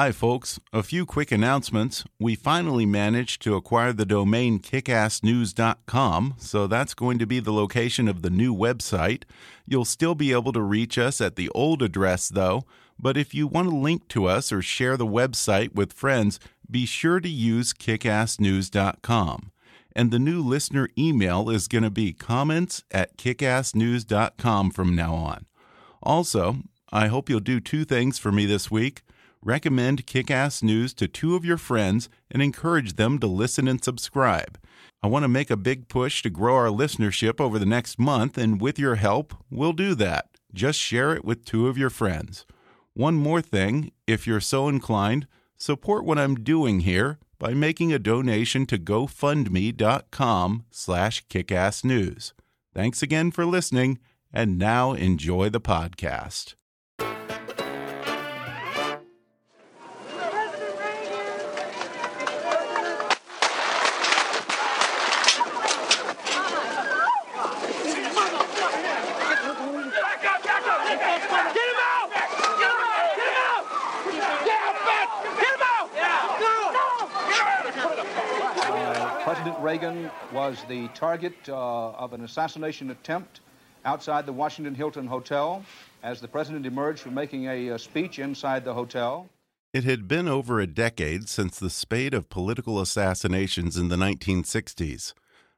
Hi, folks. A few quick announcements. We finally managed to acquire the domain kickassnews.com, so that's going to be the location of the new website. You'll still be able to reach us at the old address, though, but if you want to link to us or share the website with friends, be sure to use kickassnews.com. And the new listener email is going to be comments at kickassnews.com from now on. Also, I hope you'll do two things for me this week recommend Kick Ass News to two of your friends and encourage them to listen and subscribe. I want to make a big push to grow our listenership over the next month, and with your help, we'll do that. Just share it with two of your friends. One more thing, if you're so inclined, support what I'm doing here by making a donation to gofundme.com slash kickassnews. Thanks again for listening, and now enjoy the podcast. President Reagan was the target uh, of an assassination attempt outside the Washington Hilton Hotel as the president emerged from making a, uh, speech inside the hotel. It had been over a decade since the spate of political assassinations in the 1960s.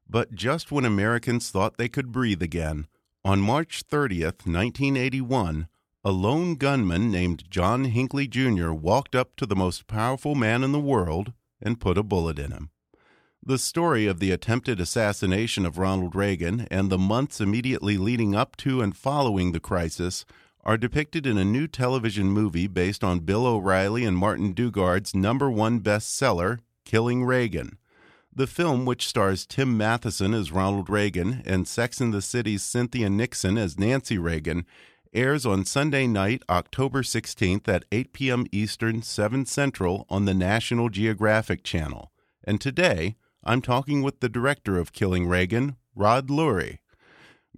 But just when Americans thought they could breathe again, on March 30th, 1981, a lone gunman named John Hinckley Jr. walked up to the most powerful man in the world and put a bullet in him. The story of the attempted assassination of Ronald Reagan and the months immediately leading up to and following the crisis are depicted in a new television movie based on Bill O'Reilly and Martin Dugard's number one bestseller, Killing Reagan. The film, which stars Tim Matheson as Ronald Reagan and Sex and the City's Cynthia Nixon as Nancy Reagan, airs on Sunday night, October 16th at 8 p.m. Eastern, 7 Central on the National Geographic Channel. And today, I'm talking with the director of Killing Reagan, Rod Lurie.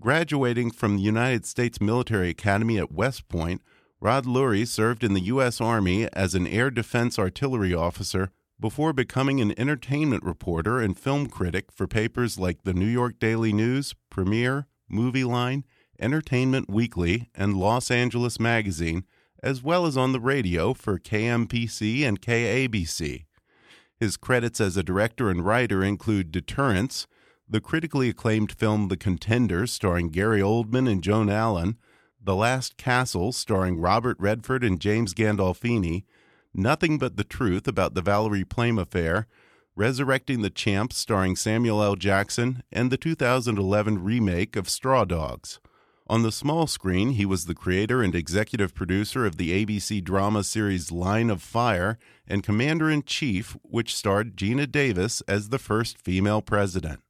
Graduating from the United States Military Academy at West Point, Rod Lurie served in the U.S. Army as an air defense artillery officer before becoming an entertainment reporter and film critic for papers like the New York Daily News, Premiere, Movie Line, Entertainment Weekly, and Los Angeles Magazine, as well as on the radio for KMPC and KABC. His credits as a director and writer include Deterrence, the critically acclaimed film The Contender, starring Gary Oldman and Joan Allen, The Last Castle, starring Robert Redford and James Gandolfini, Nothing But the Truth about the Valerie Plame affair, Resurrecting the Champs, starring Samuel L. Jackson, and the 2011 remake of Straw Dogs. On the small screen, he was the creator and executive producer of the ABC drama series Line of Fire and Commander in Chief, which starred Geena Davis as the first female president.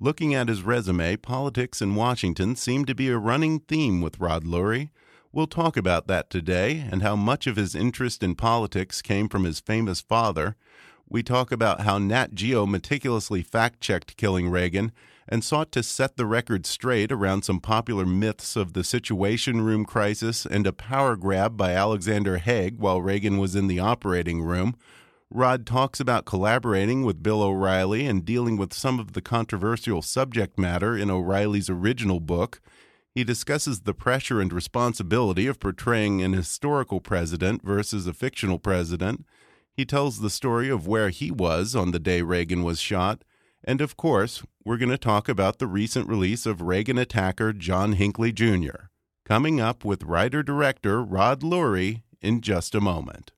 Looking at his resume, politics in Washington seemed to be a running theme with Rod Lurie. We'll talk about that today and how much of his interest in politics came from his famous father. We talk about how Nat Geo meticulously fact checked killing Reagan and sought to set the record straight around some popular myths of the Situation Room crisis and a power grab by Alexander Haig while Reagan was in the operating room. Rod talks about collaborating with Bill O'Reilly and dealing with some of the controversial subject matter in O'Reilly's original book. He discusses the pressure and responsibility of portraying an historical president versus a fictional president. He tells the story of where he was on the day Reagan was shot and of course, we're going to talk about the recent release of Reagan attacker John Hinckley Jr. Coming up with writer director Rod Lurie in just a moment.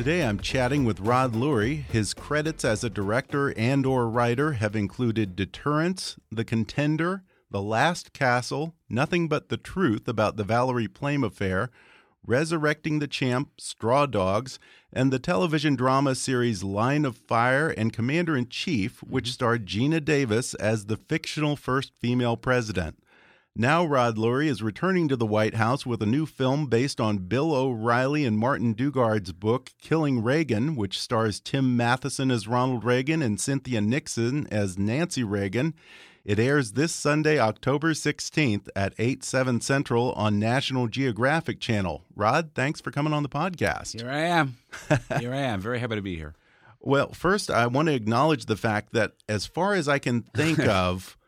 Today I'm chatting with Rod Lurie. His credits as a director and or writer have included Deterrence, The Contender, The Last Castle, Nothing But the Truth about the Valerie Plame affair, Resurrecting the Champ, Straw Dogs, and the television drama series Line of Fire and Commander in Chief, which mm-hmm. starred Geena Davis as the fictional first female president. Now, Rod Lurie is returning to the White House with a new film based on Bill O'Reilly and Martin Dugard's book, Killing Reagan, which stars Tim Matheson as Ronald Reagan and Cynthia Nixon as Nancy Reagan. It airs this Sunday, October 16th at 8, 7 Central on National Geographic Channel. Rod, thanks for coming on the podcast. Here I am. Here I am. Very happy to be here. Well, first, I want to acknowledge the fact that, as far as I can think of,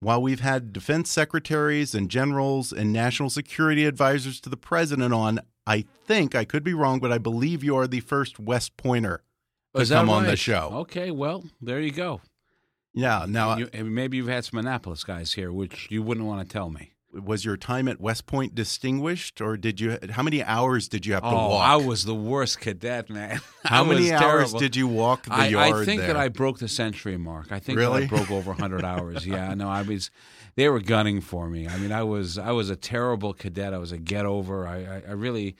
while we've had defense secretaries and generals and national security advisors to the president on, I think I could be wrong, but I believe you are the first West Pointer to Is come on the show. Okay, well, there you go. Yeah. Now, You- and maybe you've had some Annapolis guys here, which you wouldn't want to tell me. Was your time at West Point distinguished, or did you? How many hours did you have to oh, walk? I was the worst cadet, man. How many hours terrible. did you walk the I, yard I think there? that I broke the century mark. I think Really? I broke over 100 hours. Yeah, no, I was. They were gunning for me. I mean, I was I was a terrible cadet. I was a get over. I I, I really.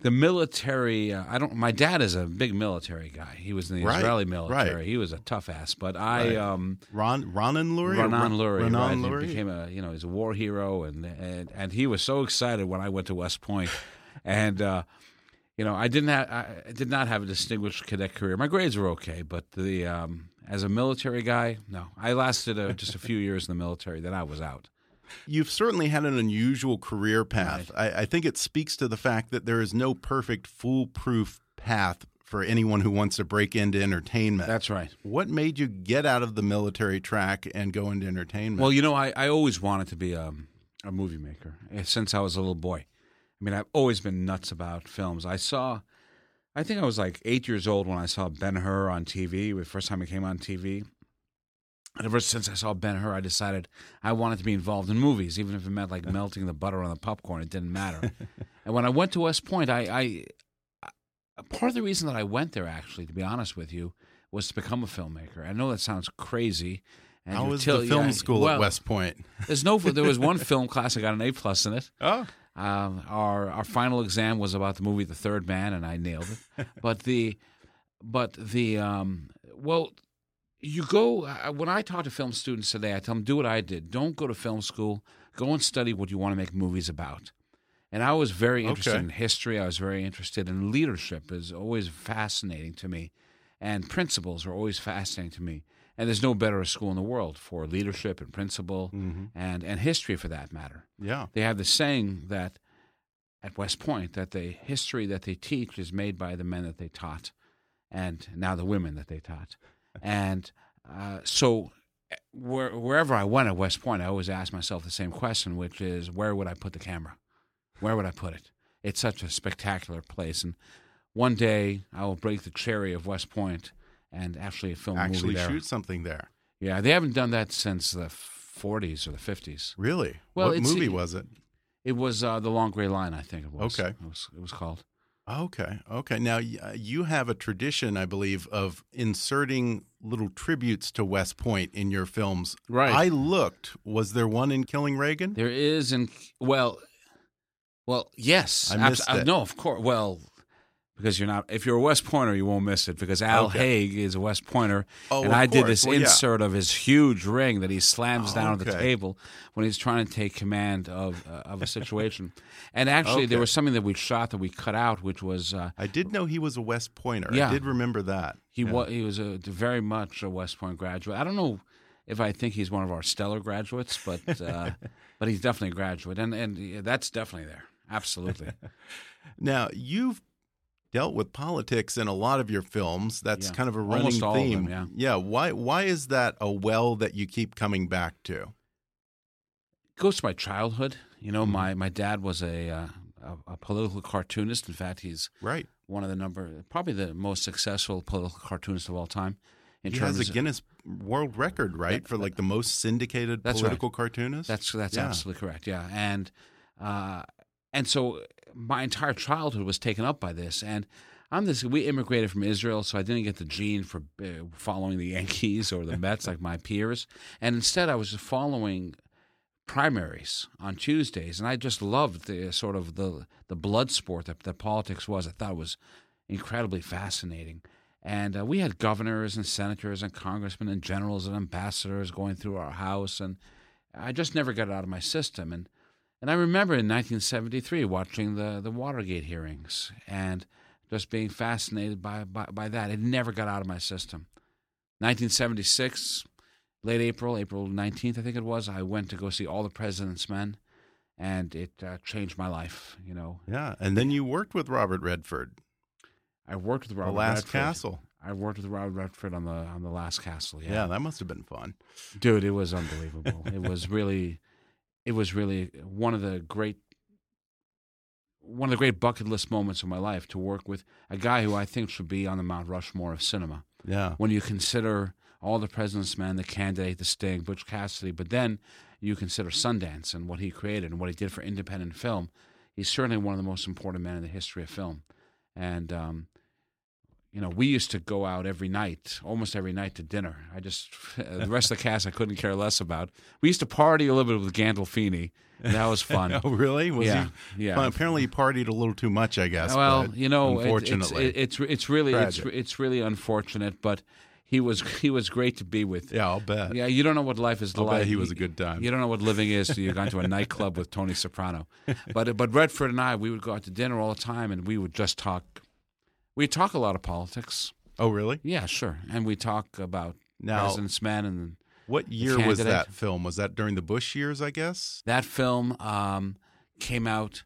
The military, uh, I don't. My dad is a big military guy. He was in the Right, Israeli military. right. He was a tough ass. But I, Right. um, Ron Ranan Lurie. Ranan Ron- Lurie, Ranan right? Lurie? He became a you know he's a war hero, and and and he was so excited when I went to West Point, and uh, you know I didn't have I did not have a distinguished cadet career. My grades were okay, but the um, as a military guy, no, I lasted uh, just a few years in the military. Then I was out. You've certainly had an unusual career path. I, I think it speaks to the fact that there is no perfect, foolproof path for anyone who wants to break into entertainment. That's right. what made you get out of the military track and go into entertainment? Well, you know, I, I always wanted to be a, a movie maker eh, since I was a little boy. I mean, I've always been nuts about films. I saw, I think I was like eight years old when I saw Ben Hur on TV, the first time it came on TV. And ever since I saw Ben Hur, I decided I wanted to be involved in movies, even if it meant like melting the butter on the popcorn. It didn't matter. and when I went to West Point, I, I, I part of the reason that I went there, actually, to be honest with you, was to become a filmmaker. I know that sounds crazy. And how was the film yeah, school well, at West Point? there's no. There was one film class I got an A plus in it. Oh, Um, our our final exam was about the movie The Third Man, and I nailed it. but the, but the um, well, you go uh, when I talk to film students today. I tell them do what I did. Don't go to film school. Go and study what you want to make movies about. And I was very interested Okay. in history. I was very interested in leadership. is always fascinating to me, and principles are always fascinating to me. And there's no better school in the world for leadership and principle and and history for that matter yeah. they have the saying that at West Point that the history that they teach is made by the men that they taught, and now the women that they taught, and uh, so where, wherever I went at West Point, I always asked myself the same question, which is where would I put the camera? Where would I put it? It's such a spectacular place, and one day I will break the cherry of West Point and actually film a Actually, movie there. shoot something there. Yeah, they haven't done that since the 40s or the 50s. Really? Well, what movie was it? It was uh, the Long Gray Line, I think it was. Okay. it was, it was called. Okay. Okay. Now uh, you have a tradition, I believe, of inserting little tributes to West Point in your films. Right. I looked. Was there one in Killing Reagan? There is, in well, well, yes, I missed uh, it. no, of course. Well, because you're not. If you're a West Pointer, you won't miss it because Al Okay. Haig is a West Pointer, Oh, and I did course. this Well, yeah. insert of his huge ring that he slams down at the table when he's trying to take command of uh, of a situation. and actually, there was something that we shot that we cut out, which was uh, I did know he was a West Pointer. Yeah. I did remember that. He Yeah. was he was a very much a West Point graduate. I don't know if I think he's one of our stellar graduates, but uh, but he's definitely a graduate, and and that's definitely there. Absolutely. Now you've dealt with politics in a lot of your films. That's Yeah. kind of a running Almost all of theme. them, yeah. Why? Why is that a well that you keep coming back to? goes to my childhood. You know, Mm-hmm. my my dad was a, uh, a a political cartoonist. In fact, he's Right. one of the number probably the most successful political cartoonist of all time. In he terms has a of- Guinness World Record, right, That- for like the most syndicated That's right. political cartoonist. That's that's Yeah. absolutely correct. Yeah, and uh, and so my entire childhood was taken up by this, and I'm this. We immigrated from Israel, so I didn't get the gene for uh, following the Yankees or the Mets like my peers, and instead I was following primaries on Tuesdays, and I just loved the sort of the the blood sport that, that politics was. I thought it was incredibly fascinating. And uh, we had governors and senators and congressmen and generals and ambassadors going through our house, and I just never got it out of my system. And and I remember in 1973 watching the the Watergate hearings and just being fascinated by by, by that. It never got out of my system. 1976, late April, April 19th, I think it was. I went to go see All the President's Men, and it uh, changed my life. You know. Yeah, and then you worked with Robert Redford. I worked with Robert. The Last Redford. Castle. I worked with Robert Redford on the on the Last Castle. Yeah, Yeah, that must have been fun. dude, it was unbelievable. it was really, it was really one of the great, one of the great bucket list moments of my life to work with a guy who I think should be on the Mount Rushmore of cinema. Yeah. When you consider all the President's Men, The Candidate, The Sting, Butch Cassidy, but then you consider Sundance and what he created and what he did for independent film. He's certainly one of the most important men in the history of film, and. Um, you know, we used to go out every night, almost every night to dinner. I just, the rest of the cast I couldn't care less about. We used to party a little bit with Gandolfini, and that was fun. Oh, really? Was yeah, he? yeah. Well, apparently, he partied a little too much. I guess. well, you know, it- unfortunately, it's, it's it's really it's Tragic. it's really unfortunate, but he was he was great to be with. yeah, I'll bet. Yeah, you don't know what life is I'll like. bet he was a good time. You don't know what living is till you've gone to a nightclub with Tony Soprano. But but Redford and I, we would go out to dinner all the time, and we would just talk. We talk a lot of politics. Oh, really? Yeah, sure, and we talk about Now- President's Men and What year was that film? Was that during the Bush years? I guess. that film um, came out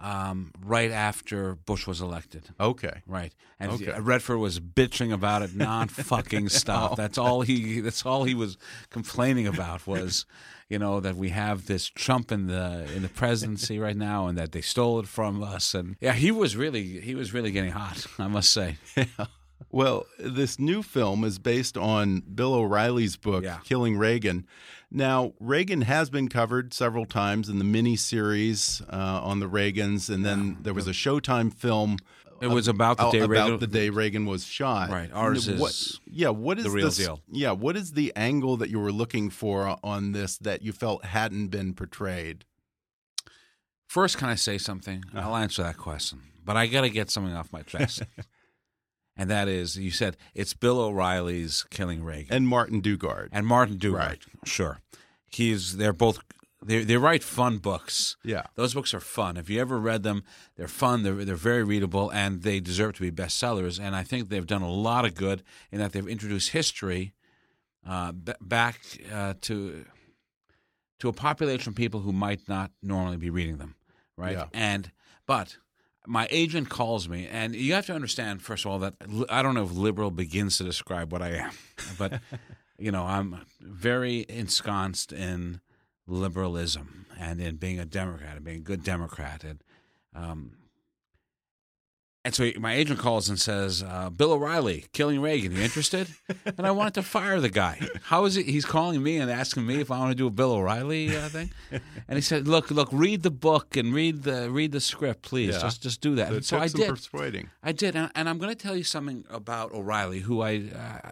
um, right after Bush was elected. Okay. Right, and Okay. Redford was bitching about it non-fucking stop. That's all he. That's all he was complaining about was, you know, that we have this Trump in the in the presidency right now, and that they stole it from us. And yeah, he was really he was really getting hot. I must say. Well, this new film is based on Bill O'Reilly's book, Yeah. Killing Reagan. Now, Reagan has been covered several times in the miniseries uh, on the Reagans, and then there was a Showtime film. It was about the uh, day about Reagan- the day Reagan was shot. Right. Ours What- is yeah. What is the real this- deal. Yeah. What is the angle that you were looking for on this that you felt hadn't been portrayed? First, can I say something? Uh-huh. I'll answer that question, but I got to get something off my chest. and that is, you said it's Bill O'Reilly's Killing Reagan. And Martin Dugard. and Martin Dugard. Right. Sure, he's they're both they they write fun books. Yeah. Those books are fun. If you ever read them, they're fun. They're they're very readable, and they deserve to be bestsellers. And I think they've done a lot of good in that they've introduced history uh, b- back uh, to to a population of people who might not normally be reading them, right? Yeah. And but my agent calls me, and you have to understand first of all that li- I don't know if liberal begins to describe what I am, but you know I'm very ensconced in liberalism and in being a Democrat and being a good Democrat, and um, and so my agent calls and says, uh, "Bill O'Reilly, killing Reagan. You interested?" and I wanted to fire the guy. How is it? He's calling me and asking me if I want to do a Bill O'Reilly uh, thing. And he said, "Look, look, read the book and read the read the script, please. Yeah. Just just do that." So so I did. persuading. I did, and, and I'm going to tell you something about O'Reilly, who I uh,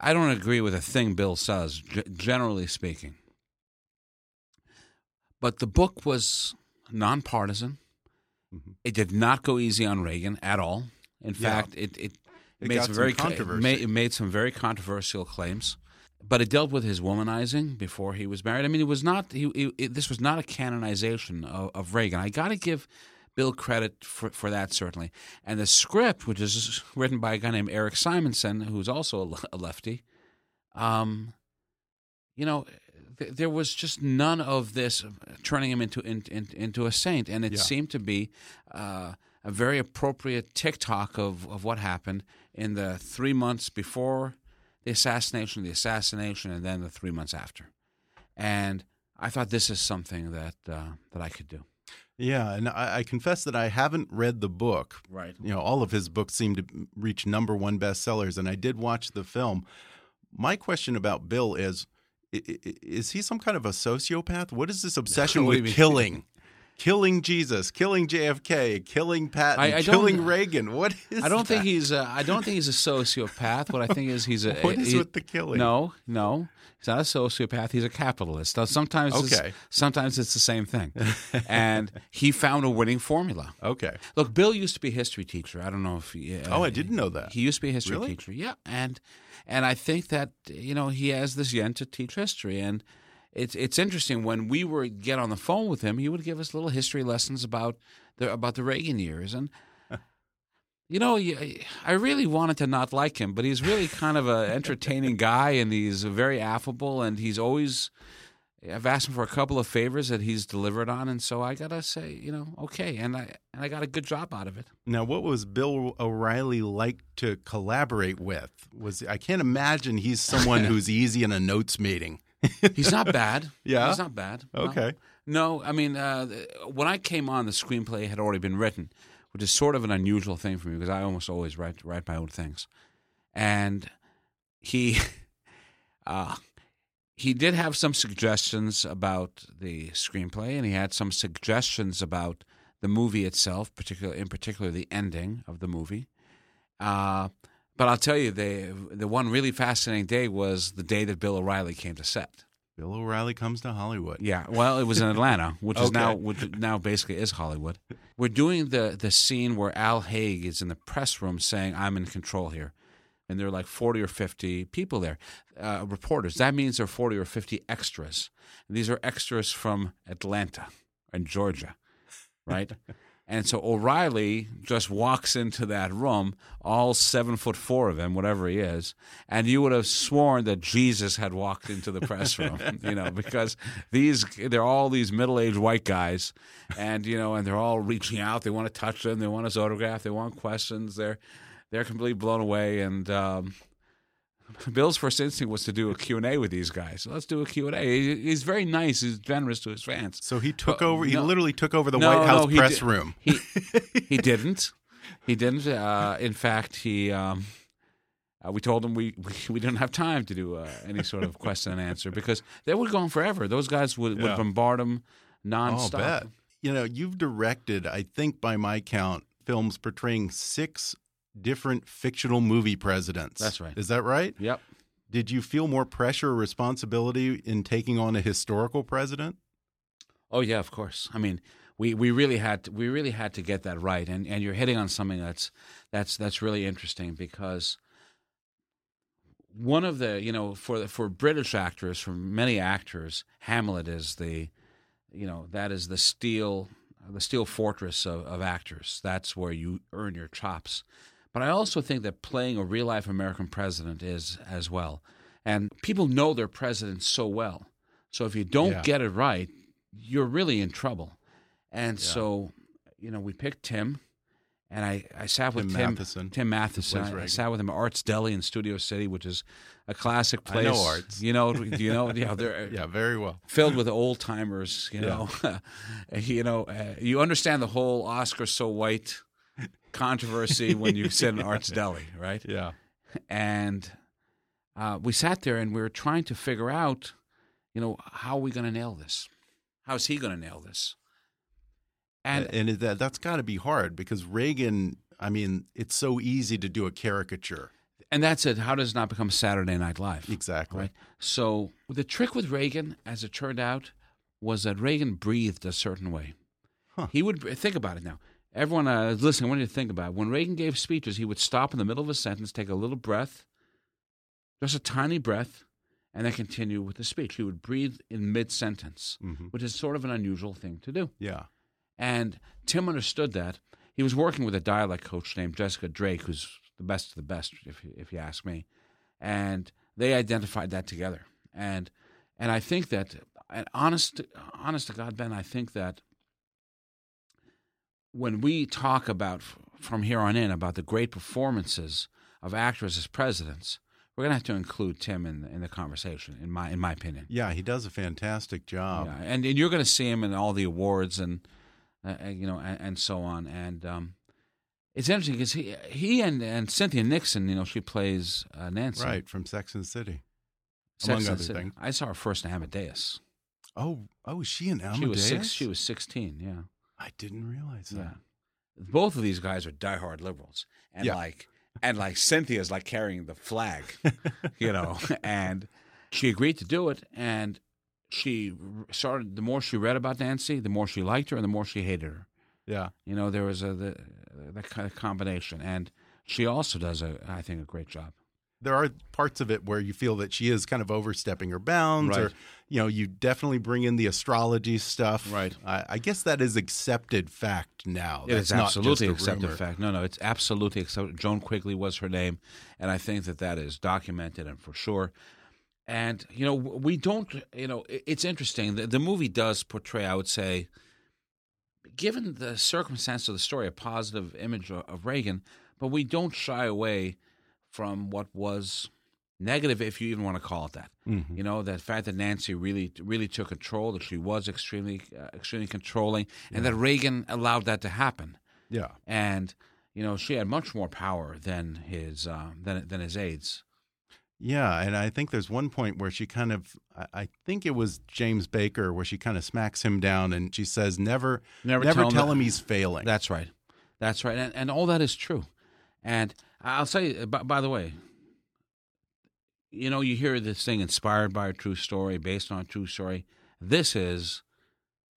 I don't agree with a thing Bill says, g- generally speaking. But the book was nonpartisan. Mhm. It did not go easy on Reagan at all. In Yeah. fact, it it, It made some some very controversy. It made, it made some very controversial claims. But it dealt with his womanizing before he was married. I mean, it was not. He, it, this was not a canonization of, of Reagan. I got to give Bill credit for, for that certainly. And the script, which is written by a guy named Eric Simonson, who's also a a lefty, um, you know, th- there was just none of this turning him into in, in, into a saint, and it Yeah. seemed to be uh, a very appropriate tick-tock of of what happened in the three months before the assassination, the assassination, and then the three months after. And I thought this is something that uh, that I could do. Yeah, and I, I confess that I haven't read the book. Right. You know, all of his books seem to reach number one bestsellers, and I did watch the film. My question about Bill is: Is he some kind of a sociopath? What is this obsession What do you with killing? killing Jesus, killing JFK, killing Patton, I- I killing Reagan. What is? I don't think he's. A, I don't think he's a sociopath. What I think is he's a. What is he- with the killing? No, no, he's not a sociopath. He's a capitalist. Sometimes, it's- Okay. sometimes it's the same thing. and he found a winning formula. Okay. Look, Bill used to be a history teacher. I don't know if. He, uh, Oh, I didn't know that. He used to be a history Really? teacher. Yeah, and and I think that you know he has this yen to teach history, and it's it's interesting when we were get on the phone with him, he would give us little history lessons about the about the Reagan years, and you know, I really wanted to not like him, but he's really kind of an entertaining guy, and he's very affable, and he's always. I've asked him for a couple of favors that he's delivered on, and so I gotta say, you know, okay, and I and I got a good job out of it. Now, what was Bill O'Reilly like to collaborate with? Was I can't imagine he's someone who's easy in a notes meeting. He's not bad. Yeah? he's not bad. No. Okay. No, I mean, uh, when I came on, the screenplay had already been written, which is sort of an unusual thing for me because I almost always write write my own things. And he, uh, he did have some suggestions about the screenplay, and he had some suggestions about the movie itself, particular in particular the ending of the movie. Uh, but I'll tell you, the the one really fascinating day was the day that Bill O'Reilly came to set. Bill O'Reilly comes to Hollywood. Yeah, well, it was in Atlanta, which is now which now basically is Hollywood. We're doing the the scene where Al Haig is in the press room saying, "I'm in control here," and there are like forty or fifty people there, uh, reporters. That means there are forty or fifty extras. And these are extras from Atlanta and Georgia, right? and so O'Reilly just walks into that room, all seven foot four of him, whatever he is, and you would have sworn that Jesus had walked into the press room, you know, because these they're all these middle aged white guys, and you know, and they're all reaching out. They want to touch him. They want his autograph. They want questions. They're they're completely blown away. And um, Bill's first instinct was to do a Q and A with these guys. So let's do a Q and A. He's very nice. He's generous to his fans. So he took over. He no. literally took over the No, White House no, press room. He he didn't. He didn't. Uh, in fact, he. Um, uh, we told him we, we we didn't have time to do uh, any sort of question and answer because they would go on forever. Those guys would, Yeah. would bombard him Oh, nonstop. bet. You know, you've directed, I think by my count, films portraying six different fictional movie presidents. That's right. Is that right? Yep. Did you feel more pressure or responsibility in taking on a historical president? Oh yeah, of course. I mean, we, we really had to, we really had to get that right, and, and you're hitting on something that's that's that's really interesting because one of the you know for the, for British actors, for many actors, Hamlet is the you know that is the steel the steel fortress of, of actors. That's where you earn your chops. But I also think that playing a real life American president is as well. And people know their president so well. So if you don't Yeah. get it right, you're really in trouble. And so, you know, we picked Tim, and I, I sat with Tim Tim Matheson, Tim Matheson. I, I sat with him at Arts Deli in Studio City, which is a classic place. I know Arts. You know, you know? Yeah, they're Yeah, very well. filled with old timers. You know, you know, uh, you understand the whole Oscar so white controversy when you sit in Arts Deli, right? Yeah. And uh, we sat there and we were trying to figure out, you know, how are we going to nail this? How's he going to nail this? And And, and that that's got to be hard because Reagan. I mean, it's so easy to do a caricature. and that's it. How does it not become Saturday Night Live? Exactly. Right. So the trick with Reagan, as it turned out, was that Reagan breathed a certain way. Huh. He would think about it now. Everyone uh, listening, I want you to think about it. When Reagan gave speeches, he would stop in the middle of a sentence, take a little breath, just a tiny breath, and then continue with the speech. He would breathe in mid sentence, Mhm. which is sort of an unusual thing to do. Yeah. And Tim understood that. He was working with a dialect coach named Jessica Drake, who's the best of the best, if you, if you ask me. And they identified that together. And and I think that, and honest, honest to God, Ben, I think that when we talk about from here on in about the great performances of actors as presidents, we're going to have to include Tim in in the conversation. In my in my opinion. Yeah, he does a fantastic job. Yeah, and, and you're going to see him in all the awards and uh, uh, you know and, and so on. And um, it's interesting because he he and, and Cynthia Nixon, you know, she plays uh, Nancy. Right, from Sex and the City. Sex among and other City. things. I saw her first in Amadeus. Oh, oh, is she in Amadeus? She was six. She was sixteen. Yeah. I didn't realize that. Both of these guys are diehard liberals, and Yeah. like, and like Cynthia's like carrying the flag, you know, and she agreed to do it, and she started. The more she read about Nancy, the more she liked her, and the more she hated her. Yeah. You know, there was a the, that kind of combination, and she also does a, I think, a great job. There are parts of it where you feel that she is kind of overstepping her bounds, or you know, you definitely bring in the astrology stuff. Right. I, I guess that is accepted fact now. It is That's not absolutely accepted rumor. fact. No, no, it's absolutely accepted. Joan Quigley was her name, and I think that that is documented and for sure. And you know, we don't. You know, it's interesting. The, the movie does portray, I would say, given the circumstance of the story, a positive image of, of Reagan, but we don't shy away from what was negative, if you even want to call it that. Mhm. You know, that fact that Nancy really, really took control, that she was extremely, uh, extremely controlling, and that Reagan allowed that to happen Yeah. and you know she had much more power than his uh, than than his aides. Yeah, and I think there's one point where she kind of, I- I think it was James Baker, where she kind of smacks him down and she says, "Never, Never never, tell tell, him him, he's failing." That's right, that's right, and and all that is true. And I'll say, by, by the way, you know, you hear this thing inspired by a true story, based on a true story. This is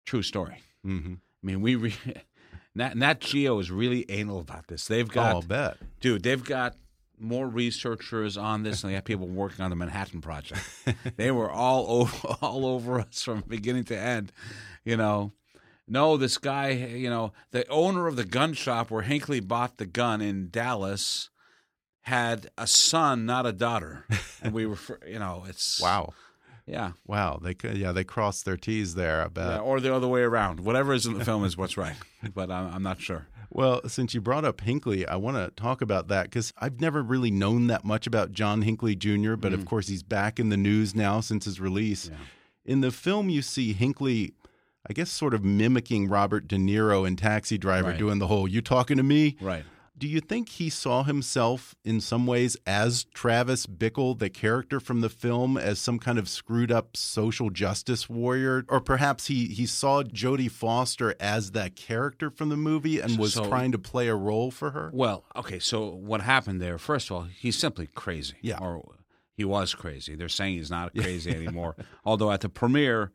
true story. hmm I mean, we re- Nat, Nat Geo is really anal about this. They've Oh, got I'll bet. dude they've got more researchers on this and they have people working on the manhattan project they were all over all over us from beginning to end you know no this guy you know the owner of the gun shop where hinckley bought the gun in dallas had a son not a daughter and we were you know it's Wow, yeah, wow. They could, yeah, they crossed their T's there. I bet. yeah or the other way around whatever is in the film is what's right but i'm, I'm not sure Well, since you brought up Hinckley, I want to talk about that because I've never really known that much about John Hinckley Jr., but of course he's back in the news now since his release. Mm. Yeah. In the film, you see Hinckley, I guess, sort of mimicking Robert De Niro in Taxi Driver, Right. doing the whole "You talking to me?" right Do you think he saw himself in some ways as Travis Bickle, the character from the film, as some kind of screwed up social justice warrior? Or perhaps he, he saw Jodie Foster as that character from the movie and was So- trying to play a role for her? Well, okay, so what happened there? First of all, he's simply crazy. Yeah. Or he was crazy. They're saying he's not crazy anymore. Although at the premiere,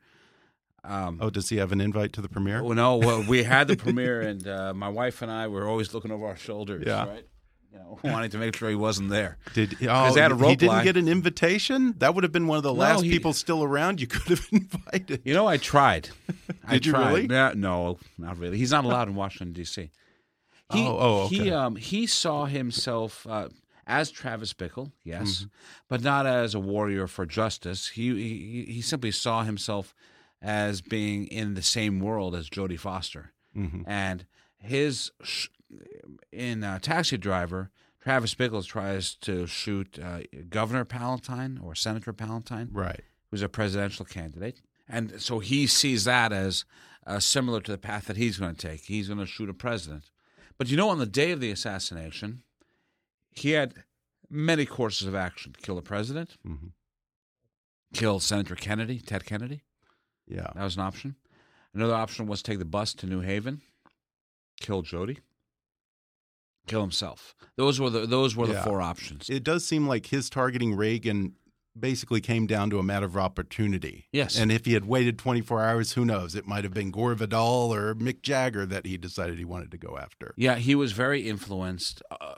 um, Oh, does he have an invite to the premiere? well, no, well, we had the premiere, and uh, my wife and I were always looking over our shoulders, Yeah. right? You know, wanting to make sure he wasn't there. Did oh, they had a he didn't line. get an invitation? That would have been one of the last he- people still around you could have invited. You know, I tried. I Did you tried. really? Yeah, no, not really. He's not allowed in Washington D.C. He, Oh, oh, okay. He um he saw himself uh, as Travis Bickle, yes, Mm-hmm. but not as a warrior for justice. He, he he simply saw himself as being in the same world as Jodie Foster, Mhm. and his sh- in uh, Taxi Driver. Travis Bickle tries to shoot uh, Governor Palantine or Senator Palantine Right. who's a presidential candidate. And so he sees that as uh, similar to the path that he's going to take. He's going to shoot a president. But you know, on the day of the assassination, he had many courses of action kill the president, Mhm. kill Senator Kennedy, Ted Kennedy. Yeah. That was an option. Another option was take the bus to New Haven, kill Jodie, kill himself. Those were the those were the four options. It does seem like his targeting Reagan basically came down to a matter of opportunity. Yes. And if he had waited 24 hours, who knows? It might have been Gore Vidal or Mick Jagger that he decided he wanted to go after. Yeah, he was very influenced. Uh,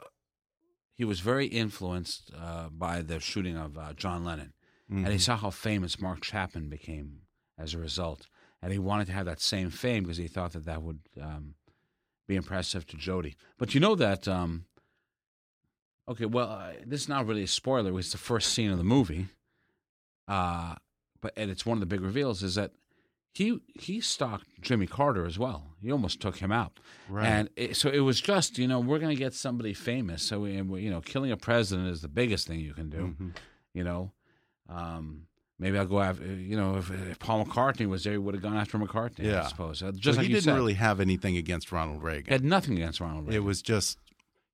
he was very influenced uh, by the shooting of uh, John Lennon, and he Mhm. saw how famous Mark Chapman became as a result, and he wanted to have that same fame because he thought that that would um, be impressive to Jodie. But you know that. Um, okay, well, uh, this is not really a spoiler. It's the first scene of the movie, uh, but and it's one of the big reveals is that he he stalked Jimmy Carter as well. He almost took him out. Right. And it, so it was just, you know, we're going to get somebody famous. So, we, and we, you know, killing a president is the biggest thing you can do. Mhm. You know, um, maybe I'll go after, you know, if, if Paul McCartney was there, he would have gone after McCartney, Yeah. I suppose. Uh, Just So like he didn't said. really have anything against Ronald He Reagan. had nothing against Ronald Reagan. It was just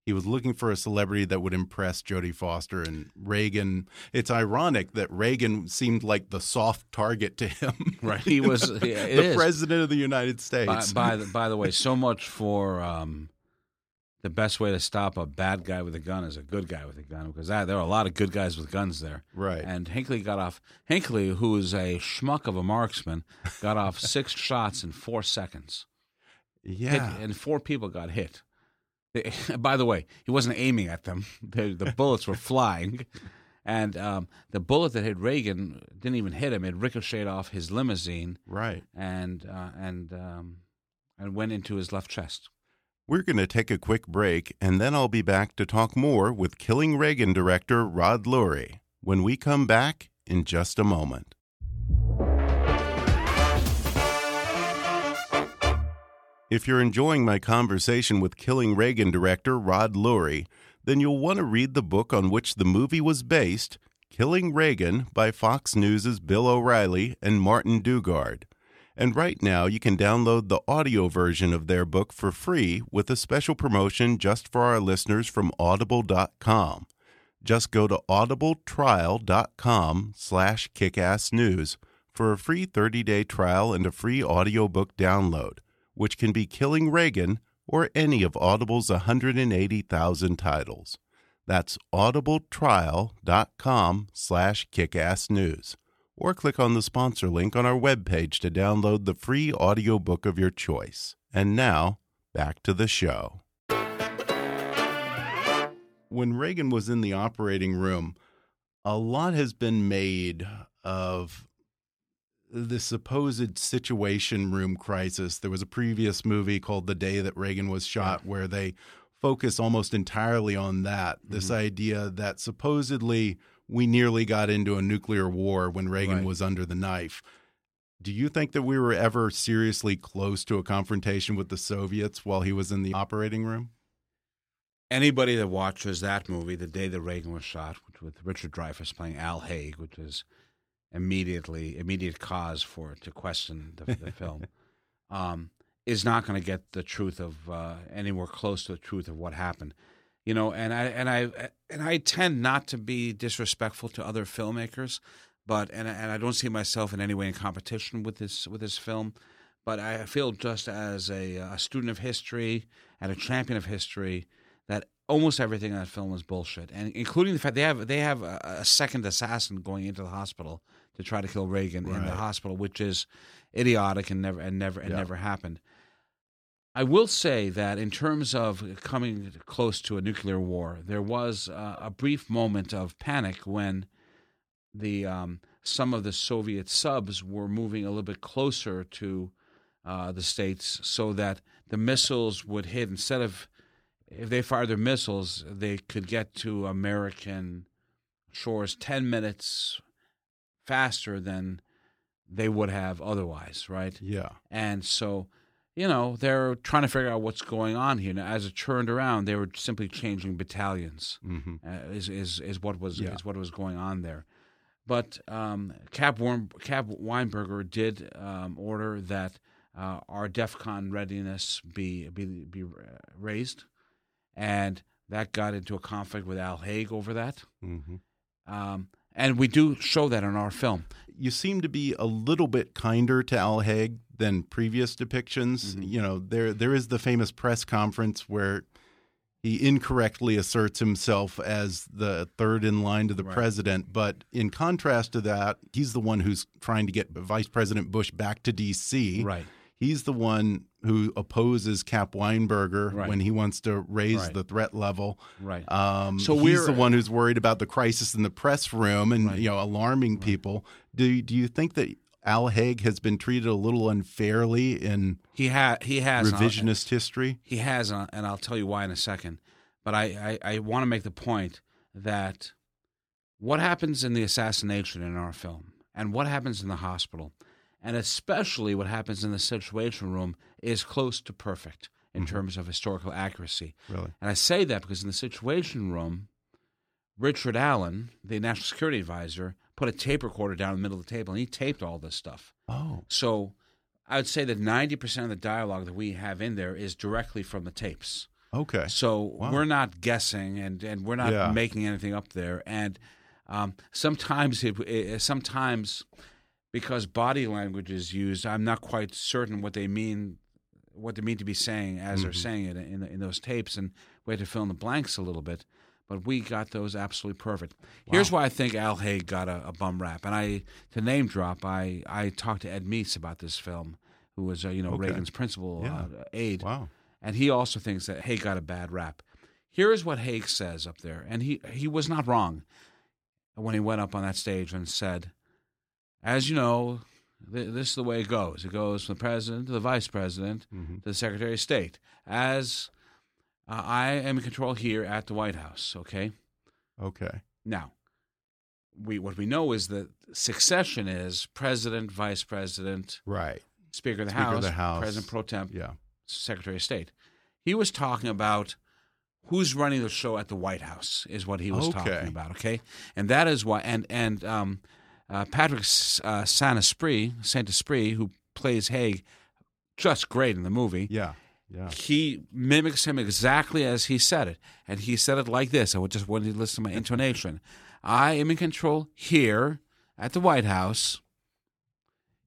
he was looking for a celebrity that would impress Jodie Foster and Reagan. It's ironic that Reagan seemed like the soft target to him. Right, he was the, is. president of the United By, States. by the by the way, so much for um, the best way to stop a bad guy with a gun is a good guy with a gun because that, there are a lot of good guys with guns there. Right. And Hinckley got off. Hinckley, who is a schmuck of a marksman, got off six shots in four seconds. Hit- yeah, and four people got hit. They- By the way, he wasn't aiming at them. The, the bullets were flying. And um, the bullet that hit Reagan didn't even hit him. It ricocheted off his limousine right. and uh, and um, and went into his left chest. We're going to take a quick break, and then I'll be back to talk more with Killing Reagan director Rod Lurie when we come back in just a moment. If you're enjoying my conversation with Killing Reagan director Rod Lurie, then you'll want to read the book on which the movie was based, Killing Reagan by Fox News' Bill O'Reilly and Martin Dugard. And right now, you can download the audio version of their book for free with a special promotion just for our listeners from audible.com. Just go to audibletrial.com slash kickassnews for a free 30-day trial and a free audiobook download, which can be Killing Reagan or any of Audible's 180,000 titles. That's audibletrial.com slash kickassnews or click on the sponsor link on our webpage to download the free audiobook of your choice. And now, back to the show. When Reagan was in the operating room, a lot has been made of the supposed situation room crisis. There was a previous movie called The Day That Reagan Was Shot where they focus almost entirely on that. This mm-hmm. idea that supposedly we nearly got into a nuclear war when Reagan Right. was under the knife. Do you think that we were ever seriously close to a confrontation with the Soviets while he was in the operating room? Anybody that watches that movie, the day that Reagan was shot, with Richard Dreyfuss playing Al Haig, which is immediately immediate cause for to question the, the film, um, is not going to get the truth of uh, anywhere close to the truth of what happened. You know, and I and I and I tend not to be disrespectful to other filmmakers, but and I- and I don't see myself in any way in competition with this with this film. But I feel just as a, a student of history and a champion of history that almost everything in that film is bullshit, and including the fact they have they have a, a second assassin going into the hospital to try to kill Reagan in the hospital, which is idiotic and never and never and Yeah. never happened. I will say that in terms of coming close to a nuclear war, there was uh, a brief moment of panic when the um, some of the Soviet subs were moving a little bit closer to uh, the states, so that the missiles would hit instead of if they fired their missiles, they could get to American shores ten minutes faster than they would have otherwise, right? Yeah. And so, you know, they're trying to figure out what's going on here. Now, as it turned around, they were simply changing battalions. hmm Uh, is is is what was Yeah. is what was going on there. But um, Cap Warm, Cap Weinberger did um, order that uh, our DEFCON readiness be be be raised, and that got into a conflict with Al Haig over that. hmm Um, and we do show that in our film. You seem to be a little bit kinder to Al Haig than previous depictions. Mhm. You know, there there is the famous press conference where he incorrectly asserts himself as the third in line to the Right. president, but in contrast to that, he's the one who's trying to get Vice President Bush back to D.C. Right. He's the one who opposes Cap Weinberger Right. when he wants to raise Right. the threat level. Right. Um, So he's the one who's worried about the crisis in the press room and you know alarming people. Do do you think that Al Haig has been treated a little unfairly in he ha- he has revisionist history? He has, uh, and I'll tell you why in a second. But I, I, I want to make the point that what happens in the assassination in our film and what happens in the hospital, and especially what happens in the situation room, is close to perfect in terms of historical accuracy. Really? And I say that because in the situation room, Richard Allen, the national security advisor, put a tape recorder down in the middle of the table and he taped all this stuff. Oh, So I would say that 90% of the dialogue that we have in there is directly from the tapes. Okay. So Wow. we're not guessing, and and we're not Yeah. making anything up there. And um, sometimes it, it sometimes because body language is used, I'm not quite certain what they mean, what they mean to be saying as they're Mhm. saying it in in those tapes, and we had to fill in the blanks a little bit. But we got those absolutely perfect. Here's why I think Al Haig got a, a bum rap, and I to name drop, I I talked to Ed Meese about this film, who was uh, you know Okay. Reagan's principal Yeah. uh, aide, Wow. and he also thinks that Haig got a bad rap. Here is what Haig says up there, and he he was not wrong when he went up on that stage and said, "As you know, this is the way it goes. It goes from the president to the vice president Mhm. to the secretary of state. As uh, I am in control here at the White House. Okay, Okay. now." We, what we know is that succession is president, vice president, Right. speaker of the, Speaker House, of the House. president pro temp, Yeah. Secretary of State. He was talking about who's running the show at the White House is what he was Okay. talking about. Okay, and that is why. And and um, uh, Patrick uh, Saint Esprit, Saint Esprit, who plays Haig, just great in the movie. Yeah. Yeah. He mimics him exactly as he said it, and he said it like this. I would just want you to listen to my intonation. I am in control here at the White House.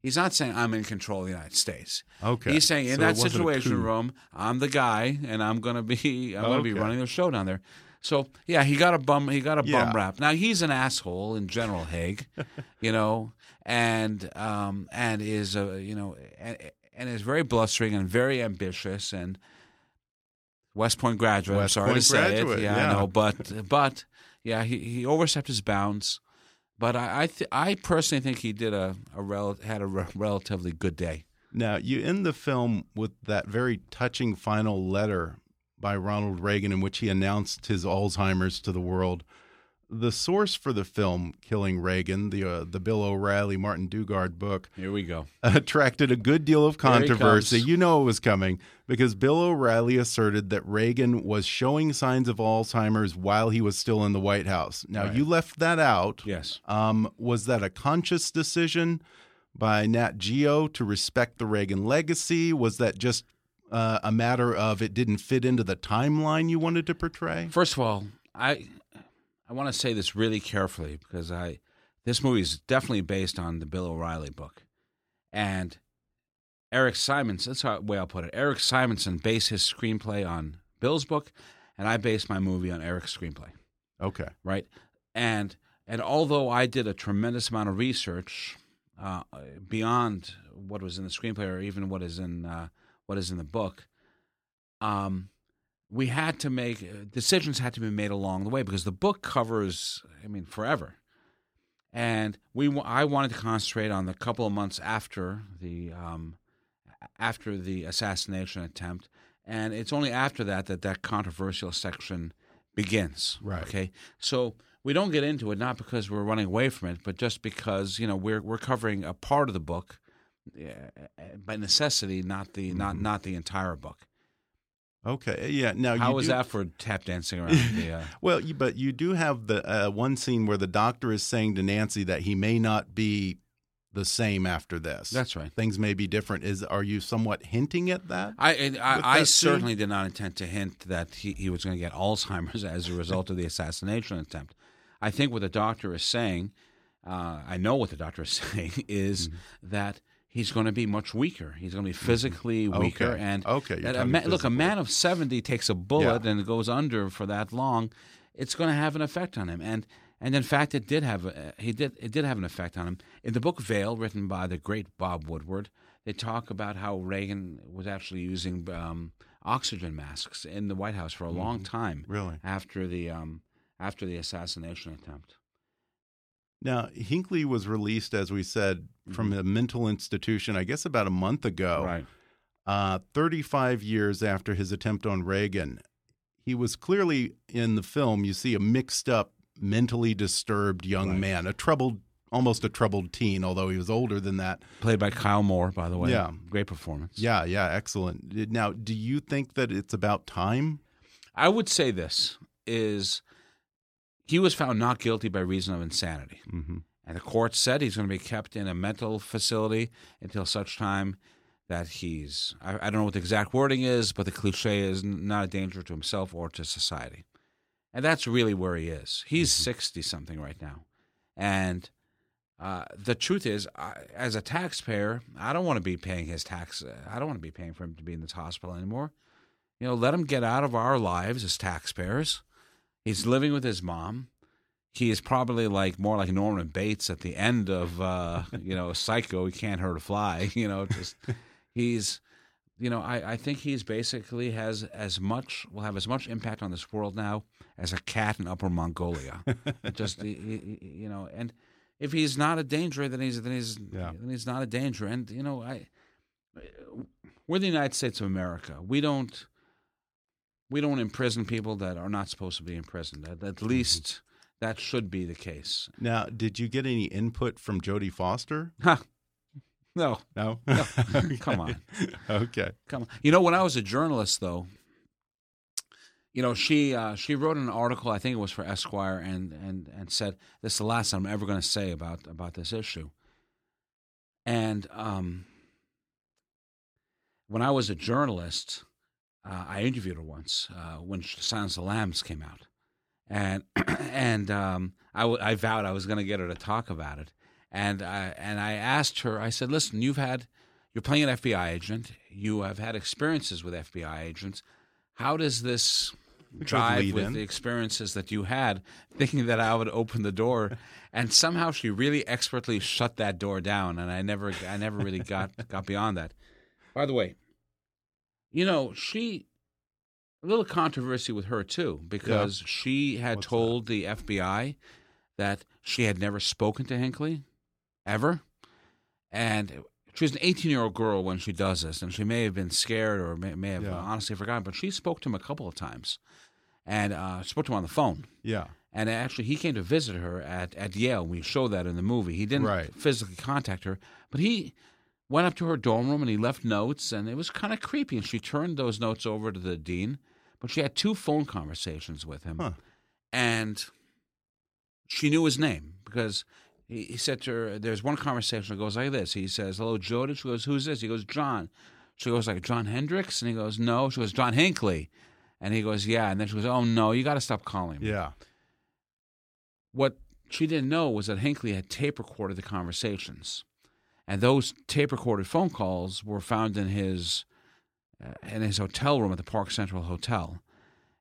He's not saying I'm in control of the United States. Okay. He's saying in So that situation room, I'm the guy, and I'm gonna be I'm gonna be running the show down there. So yeah, he got a bum he got a Yeah. bum rap. Now he's an asshole in general, Haig, you know, and um and is a you know and, is very blustering and very ambitious and West Point graduate. West I'm sorry Point to say graduate, it, yeah, yeah. I know, but but yeah, he he overstepped his bounds. But I I, th- I personally think he did a, a rel- had a re- relatively good day. Now, you end the film with that very touching final letter by Ronald Reagan in which he announced his Alzheimer's to the world. The source for the film Killing Reagan, the uh, the Bill O'Reilly Martin Dugard book, Here we go. attracted a good deal of controversy. You know it was coming because Bill O'Reilly asserted that Reagan was showing signs of Alzheimer's while he was still in the White House. Now, Right. you left that out. Yes. Um, was that a conscious decision by Nat Geo to respect the Reagan legacy? Was that just uh, a matter of it didn't fit into the timeline you wanted to portray? First of all, I I want to say this really carefully because I this movie is definitely based on the Bill O'Reilly book, and Eric Simonson. That's the way I'll put it. Eric Simonson based his screenplay on Bill's book, and I based my movie on Eric's screenplay. Okay. right? And and although I did a tremendous amount of research uh, beyond what was in the screenplay or even what is in uh, what is in the book, um, we had to make uh, decisions had to be made along the way because the book covers, I mean, forever. And we, I wanted to concentrate on the couple of months after the, um, after the assassination attempt, and it's only after that that that controversial section begins. Right. Okay. So we don't get into it not because we're running away from it, but just because you know we're we're covering a part of the book by necessity, not the not Mm-hmm. not the entire book. Okay. Yeah. Now, How was that for tap dancing around the? Uh, Well, but you do have the uh, one scene where the doctor is saying to Nancy that he may not be the same after this. That's right. Things may be different. Is are you somewhat hinting at that? I I, With I certainly did not intend to hint that he, he was going to get Alzheimer's as a result of the assassination attempt. I think what the doctor is saying, uh, I know what the doctor is saying, is Mm-hmm. that he's going to be much weaker. He's going to be physically weaker, Okay. and Okay, a ma- look, a man of seventy takes a bullet Yeah. and goes under for that long. It's going to have an effect on him, and and in fact, it did have a, he did it did have an effect on him. In the book Veil, written by the great Bob Woodward, they talk about how Reagan was actually using um, oxygen masks in the White House for a long time Mm-hmm. Really? after the um, after the assassination attempt. Now, Hinckley was released, as we said, from a mental institution, I guess about a month ago. Mm-hmm. Right. Uh, 35 years after his attempt on Reagan. He was clearly in the film, you see a mixed up, mentally disturbed young Right. man, a troubled, almost a troubled teen, although he was older than that. Played by Kyle More, by the way. Yeah. Great performance. Yeah, yeah, excellent. Now, do you think that it's about time? I would say this is he was found not guilty by reason of insanity. Mm-hmm. And the court said he's going to be kept in a mental facility until such time that he's I, I don't know what the exact wording is, but the cliche is not a danger to himself or to society, and that's really where he is. He's sixty something right now, and uh, the truth is, I, as a taxpayer, I don't want to be paying his tax. I don't want to be paying for him to be in this hospital anymore. You know, let him get out of our lives as taxpayers. He's living with his mom. He is probably like more like Norman Bates at the end of uh, you know Psycho. He can't hurt a fly. You know, just he's you know I, I think he's basically has as much will have as much impact on this world now as a cat in Upper Mongolia. just he- he- you know, and if he's not a danger, then he's then he's Yeah. then he's not a danger. And you know, I we're the United States of America. We don't we don't imprison people that are not supposed to be imprisoned. At, at least that should be the case. Now, did you get any input from Jodie Foster? Ha. No, No. No. Come on. Okay. come on. You know, when I was a journalist, though, you know, she uh, she wrote an article. I think it was for Esquire, and and and said this is the last I'm ever going to say about about this issue. And um, when I was a journalist, uh, I interviewed her once uh, when Silence of the Lambs came out, and and um, I, w- I vowed I was going to get her to talk about it, and I and I asked her. I said, "Listen, you've had you're playing an FBI agent. You have had experiences with FBI agents. How does this lead with in. the experiences that you had, thinking that I would open the door?" And somehow she really expertly shut that door down, and I never I never really got got beyond that. By the way, you know, she a little controversy with her too because she had What's told the FBI that she had never spoken to Hinckley ever, and she was an 18 year old girl when she does this, and she may have been scared or may, may have Yeah. honestly forgotten, but she spoke to him a couple of times, and uh, spoke to him on the phone. Yeah. And actually, he came to visit her at, at Yale. We show that in the movie. He didn't Right. physically contact her, but he went up to her dorm room and he left notes, and it was kind of creepy. And she turned those notes over to the dean, but she had two phone conversations with him, Huh. and she knew his name because he, he said to her, "There's one conversation that goes like this." He says, "Hello, Jodie." She goes, "Who's this?" He goes, "John." She goes, "Like John Hendricks?" And he goes, "No." She goes, "John Hinckley." And he goes, "Yeah." And then she goes, "Oh no, you got to stop calling me." Yeah. What she didn't know was that Hinckley had tape recorded the conversations, and those tape recorded phone calls were found in his uh, in his hotel room at the Park Central Hotel.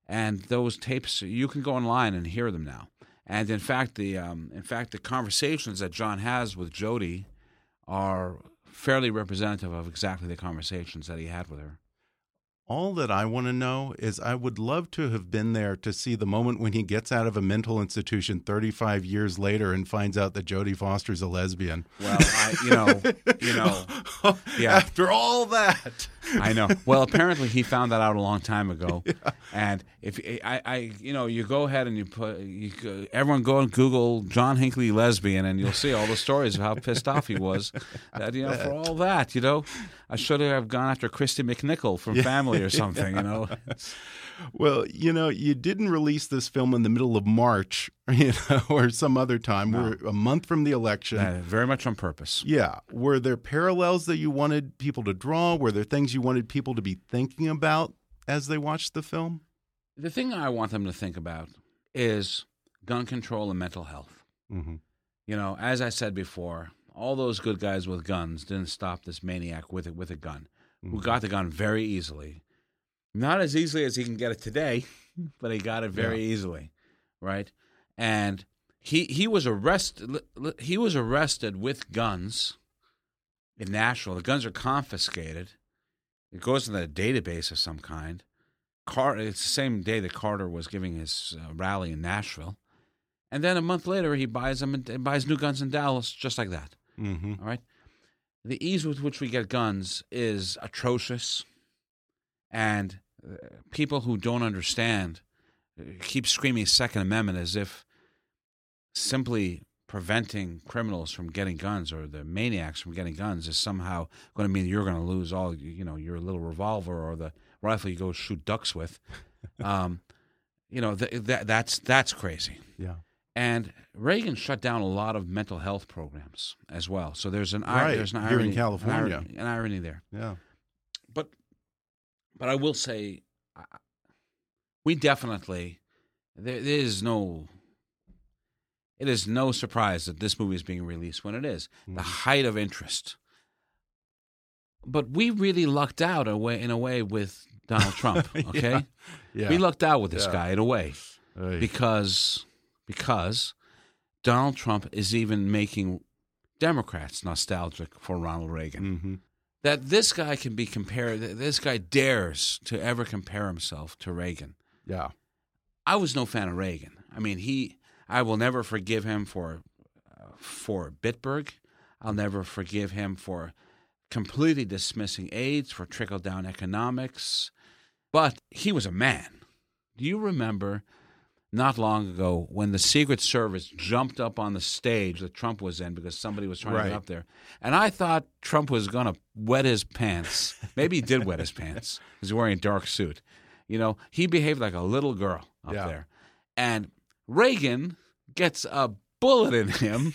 And those tapes, you can go online and hear them now. And in fact, the um, in fact the conversations that John has with Jodie are fairly representative of exactly the conversations that he had with her. All that I want to know is I would love to have been there to see the moment when he gets out of a mental institution 35 years later and finds out that Jodie Foster's a lesbian. Well, I, you know, you know, Yeah. After all that. I know. Well, apparently he found that out a long time ago. And if I, I, you know, you go ahead and you put, you everyone go and Google John Hinckley lesbian, and you'll see all the stories of how pissed off he was. That you know, for all that, you know, I should have gone after Kristy McNichol from Family or something. You know, Well, you know, you didn't release this film in the middle of March, you know, or some other time. No. We're a month from the election. Uh, very much on purpose. Yeah. Were there parallels that you wanted people to draw? Were there things you wanted people to be thinking about as they watched the film? The thing I want them to think about is gun control and mental health. Mm-hmm. You know, as I said before, all those good guys with guns didn't stop this maniac with it with a gun, who got the gun very easily. Not as easily as he can get it today, but he got it very easily, right? And he he was arrested. He was arrested with guns in Nashville. The guns are confiscated. It goes into a database of some kind. Car- it's the same day that Carter was giving his uh, rally in Nashville. And then a month later, he buys them and buys new guns in Dallas, just like that. Mm-hmm. All right. The ease with which we get guns is atrocious, and uh, people who don't understand uh, keep screaming Second Amendment as if simply preventing criminals from getting guns or the maniacs from getting guns is somehow going to mean you're going to lose all you know your little revolver or the rifle you go shoot ducks with. um, you know th- that that's that's crazy. Yeah. And Reagan shut down a lot of mental health programs as well. So there's an Right, there's an here in irony, California. an irony, an irony there. Yeah. But I will say, we definitely there, there is no. It is no surprise that this movie is being released when it is Mm-hmm. the height of interest. But we really lucked out a way, in a way with Donald Trump. Okay, Yeah. we lucked out with this Yeah. guy in a way Oy. because because Donald Trump is even making Democrats nostalgic for Ronald Reagan. Mhm. That this guy can be compared. that This guy dares to ever compare himself to Reagan. Yeah. I was no fan of Reagan. I mean, he. I will never forgive him for uh, for Bitburg. I'll never forgive him for completely dismissing AIDS, for trickle down economics. But he was a man. Do you remember not long ago when the Secret Service jumped up on the stage that Trump was in because somebody was trying to get up there? And I thought Trump was going to wet his pants. Maybe he did wet his pants because he's wearing a dark suit. You know, he behaved like a little girl up Yeah. there. And Reagan gets a bullet in him.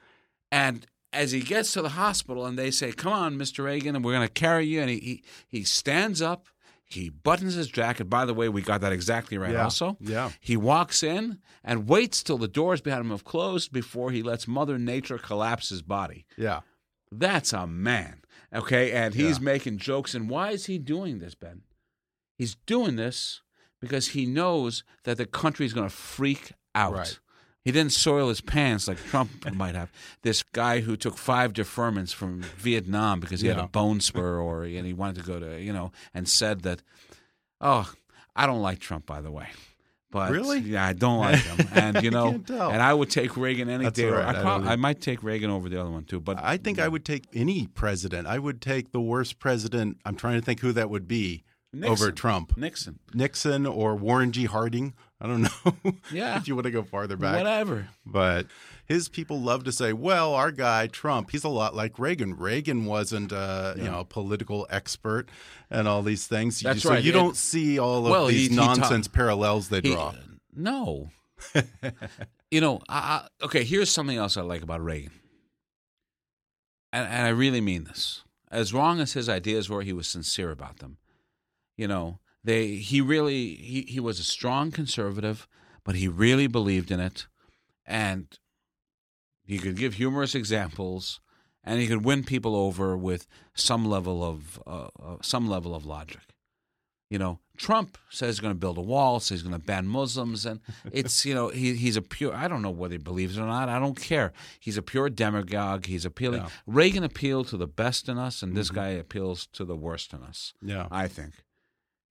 and as he gets to the hospital and they say, Come on, Mr. Reagan, and we're going to carry you. And he, he, he stands up, he buttons his jacket. By the way, we got that exactly right Yeah. also. Yeah. He walks in and waits till the doors behind him have closed before he lets Mother Nature collapse his body. Yeah. That's a man. Okay. And he's Yeah. making jokes. And why is he doing this, Ben? He's doing this because he knows that the country is going to freak out. Right. He didn't soil his pants like Trump might have. This guy who took five deferments from Vietnam because he had a bone spur or and he wanted to go to, you know, and said that, oh, I don't like Trump, by the way. But Really? Yeah, I don't like him. And, you know, and I would take Reagan any That's day. right. I, I prob- don't- I might take Reagan over the other one, too. But I think I would take any president. I would take the worst president. I'm trying to think who that would be over Trump. Nixon. Nixon or Warren G. Harding. I don't know. Yeah. if you want to go farther back. Whatever. But his people love to say, "Well, our guy Trump, he's a lot like Reagan. Reagan wasn't, uh, you know, a political expert and all these things. That's so right. you It- don't see all of Well, these he nonsense parallels they He- draw. no. you know, I, I, okay, here's something else I like about Reagan. And, and I really mean this. As wrong as his ideas were, he was sincere about them. You know, they he really he, he was a strong conservative, but he really believed in it. And he could give humorous examples and he could win people over with some level of uh, uh, some level of logic. You know, Trump says he's going to build a wall, says he's going to ban Muslims, and it's you know he he's a pure. I don't know whether he believes it or not. I don't care. He's a pure demagogue. He's appealing. Yeah. Reagan appealed to the best in us, and this Mhm. guy appeals to the worst in us. Yeah. I think.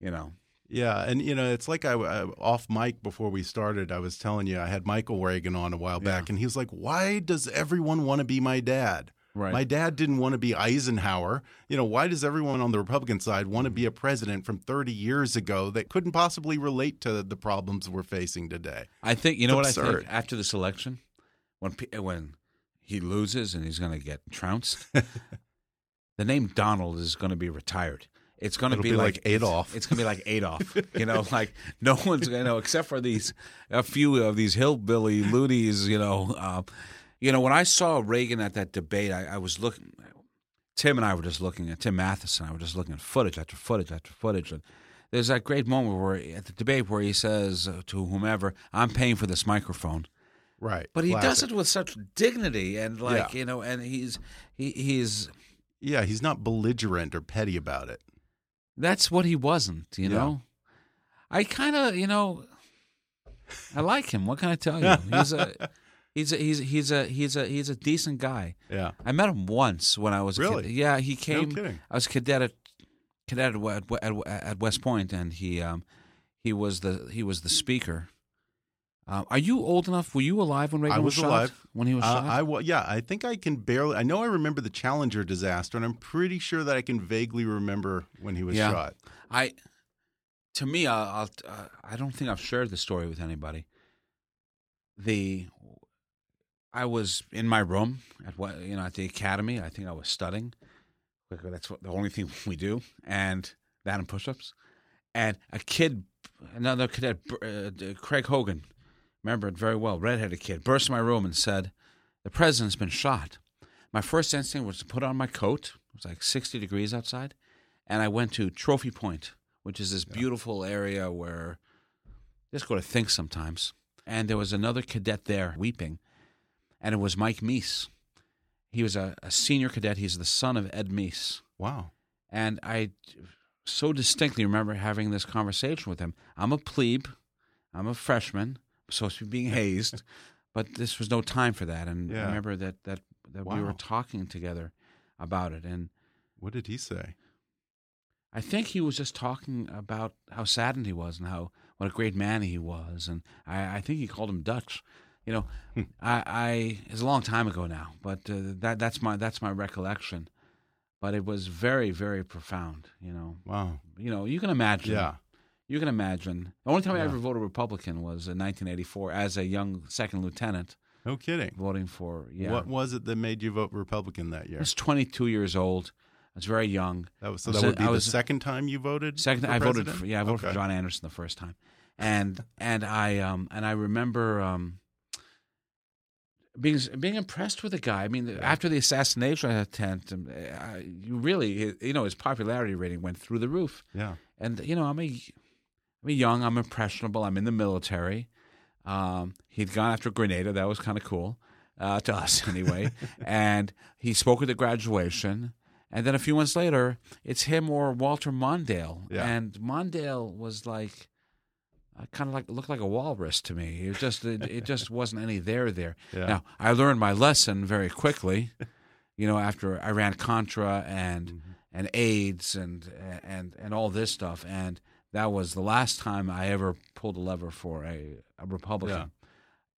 You know. Yeah, and you know, it's like I uh, off mic before we started. I was telling you I had Michael Reagan on a while back, Yeah. and he was like, "Why does everyone want to be my dad? Right. My dad didn't want to be Eisenhower. You know, why does everyone on the Republican side want to be a president from 30 years ago that couldn't possibly relate to the problems we're facing today?" I think you know what It's I absurd. think after this election, when when he loses and he's going to get trounced, the name Donald is going to be retired. It's going to be, be like, like Adolf. It's, going to be like Adolf. you know, like no one's going to know except for these a few of these hillbilly loonies. You know, uh, you know when I saw Reagan at that debate, I, I was looking. Tim and I were just looking at Tim Matheson. I were just looking at footage after footage after footage, and there's that great moment where at the debate where he says to whomever, "I'm paying for this microphone," Right. but he does it with such dignity and like Yeah. you know, and he's he, he's Yeah, he's not belligerent or petty about it. That's what he wasn't. You Yeah. know, I kind of you know, I like him. What can I tell you? He's a he's a, he's he's a he's a he's a decent guy. Yeah. I met him once when I was a Really? kid. Yeah, he came. kidding. I was cadet at cadet at, at, at West Point, and he um he was the he was the speaker. Um, are you old enough? Were you alive when Reagan I was shot? alive. when he was Uh, shot. I wa- yeah, I think I can barely. I know I remember the Challenger disaster, and I'm pretty sure that I can vaguely remember when he was Yeah. shot. I, to me, I'll, I'll, uh, I don't think I've shared the story with anybody. The, I was in my room at what you know at the academy. I think I was studying. That's what the only thing we do, and that and push-ups. And a kid, another cadet, uh, Craig Hogan, Remember it very well. Redheaded kid burst in my room and said, "The president's been shot." My first instinct was to put on my coat. It was like 60 degrees outside, and I went to Trophy Point, which is this beautiful area where just go to think sometimes. And there was another cadet there weeping, and it was Mike Meese. He was a, a senior cadet. He's the son of Ed Meese. Wow. And I so distinctly remember having this conversation with him. I'm a plebe, I'm a freshman, supposed to be being hazed, but this was no time for that. And I remember that that that we were talking together about it, and What did he say? I think he was just talking about how saddened he was and how what a great man he was, and I, I think he called him Dutch. You know, I, I it's a long time ago now, but uh, that that's my that's my recollection. But it was very very profound. You know, Wow. you know you can imagine. Yeah. You can imagine. The only time I ever voted Republican was in 1984 as a young second lieutenant No kidding. voting for yeah. What was it that made you vote Republican that year? I was 22 years old. I was very young. That was so I was that would be I the second time you voted. Second, for I voted for yeah, I voted Okay. for John Anderson the first time, and and I um and I remember um being being impressed with the guy. I mean, after the assassination attempt, um, I, you really you know his popularity rating went through the roof. Yeah. And you know, I'm a I'm young, I'm impressionable, I'm in the military. Um, he'd gone after Grenada, that was kind of cool uh, to us anyway. and he spoke at the graduation. And then a few months later, it's him or Walter Mondale. Yeah. And Mondale was like, uh, kind of like looked like a walrus to me. It just it, it just wasn't any there there. Yeah. Now I learned my lesson very quickly. You know, after Iran Contra and Mm-hmm. and AIDS and and and all this stuff, and that was the last time I ever pulled a lever for a, a Republican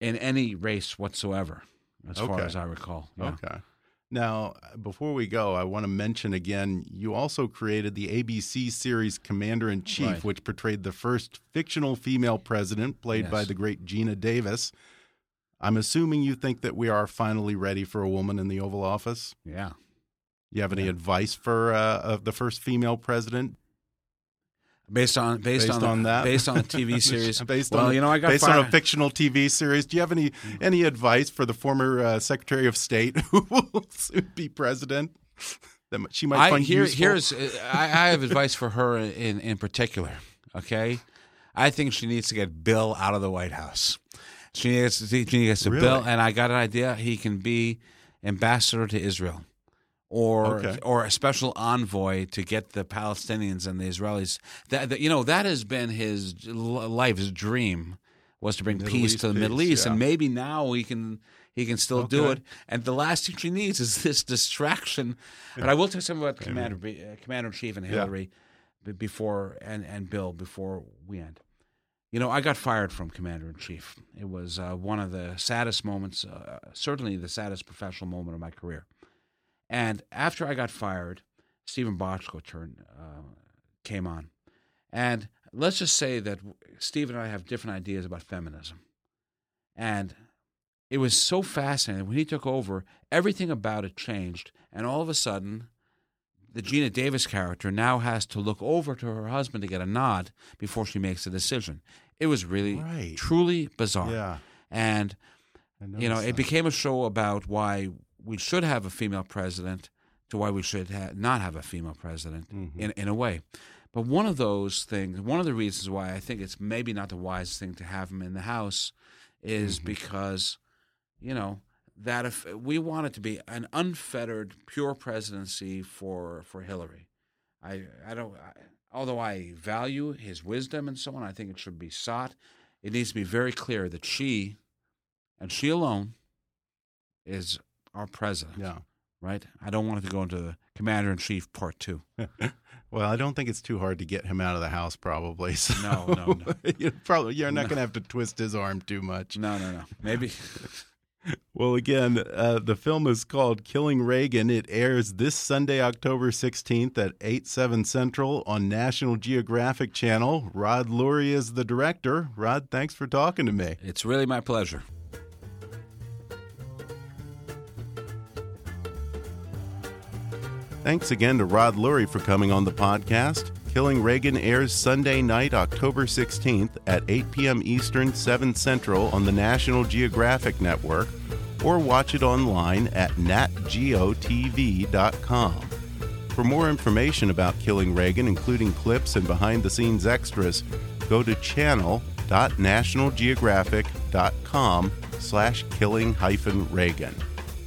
in any race whatsoever, as far as I recall. Yeah. Okay. Now, before we go, I want to mention again you also created the ABC series Commander in Chief, Right. which portrayed the first fictional female president, played by the great Geena Davis. I'm assuming you think that we are finally ready for a woman in the Oval Office. Yeah. You have any Yeah. advice for uh, the first female president? Based on based, Based on, on that? based on a TV series. based well, on you know, I got based on a fictional TV series. Do you have any any advice for the former uh, Secretary of State who will soon be president? That she might I, find here, useful. here's uh, I, I have advice for her in in particular. Okay, I think she needs to get Bill out of the White House. She needs to, she needs to Really? Bill, and I got an idea. He can be ambassador to Israel, or Okay. or a special envoy to get the Palestinians and the Israelis. That, that you know that has been his life's dream was to bring Middle peace East to the Middle East, yeah. and maybe now he can he can still do it. And the last thing she needs is this distraction. But I will tell you something about Commander uh, Commander in Chief and Yeah. Hillary b- before and and Bill before we end. You know, I got fired from Commander in Chief. It was uh, one of the saddest moments, uh, certainly the saddest professional moment of my career. And after I got fired, Steven Bochco turned uh, came on, and let's just say that Steve and I have different ideas about feminism, and it was so fascinating when he took over. Everything about it changed, and all of a sudden, the Geena Davis character now has to look over to her husband to get a nod before she makes a decision. It was really, Right. truly bizarre. Yeah. And you know, noticed it became a show about why we should have a female president to why we should ha- not have a female president Mm-hmm. in, in a way. But one of those things, one of the reasons why I think it's maybe not the wisest thing to have him in the House is Mm-hmm. because, you know, that if we want it to be an unfettered, pure presidency for for Hillary, I I don't. I, although I value his wisdom and so on, I think it should be sought. It needs to be very clear that she, and she alone, is our president. Yeah. Right. I don't want it to go into the commander in chief part two. Well, I don't think it's too hard to get him out of the house, probably. So No, no, no. you're probably you're not going to have to twist his arm too much. No, no, no. Maybe. Well, again, uh, the film is called Killing Reagan. It airs this Sunday, October 16th at 8, 7 Central on National Geographic Channel. Rod Lurie is the director. Rod, thanks for talking to me. It's really my pleasure. Thanks again to Rod Lurie for coming on the podcast. Killing Reagan airs Sunday night, October 16th at 8 p.m. Eastern, 7 Central on the National Geographic Network, or watch it online at natgeotv.com. For more information about Killing Reagan, including clips and behind the scenes extras, go to channel.nationalgeographic.com slash killing hyphen Reagan.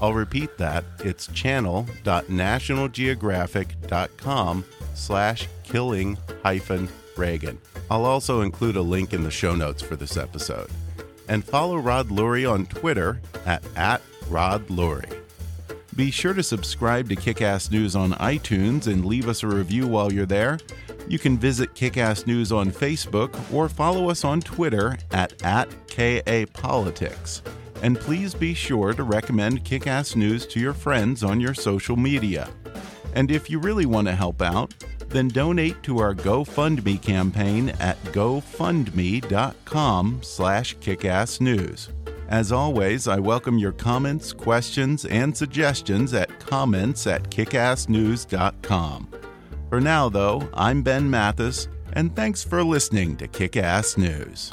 I'll repeat that. It's channel.nationalgeographic.com slash killing hyphen Reagan. I'll also include a link in the show notes for this episode. And follow Rod Lurie on Twitter at, at Rod Lurie. Be sure to subscribe to Kickass News on iTunes and leave us a review while you're there. You can visit Kickass News on Facebook or follow us on Twitter at, at KAPolitics. And please be sure to recommend Kickass News to your friends on your social media. And if you really want to help out, then donate to our GoFundMe campaign at gofundme.com slash kickassnews. As always, I welcome your comments, questions, and suggestions at comments at kickassnews.com. For now, though, I'm Ben Mathis, and thanks for listening to Kickass News.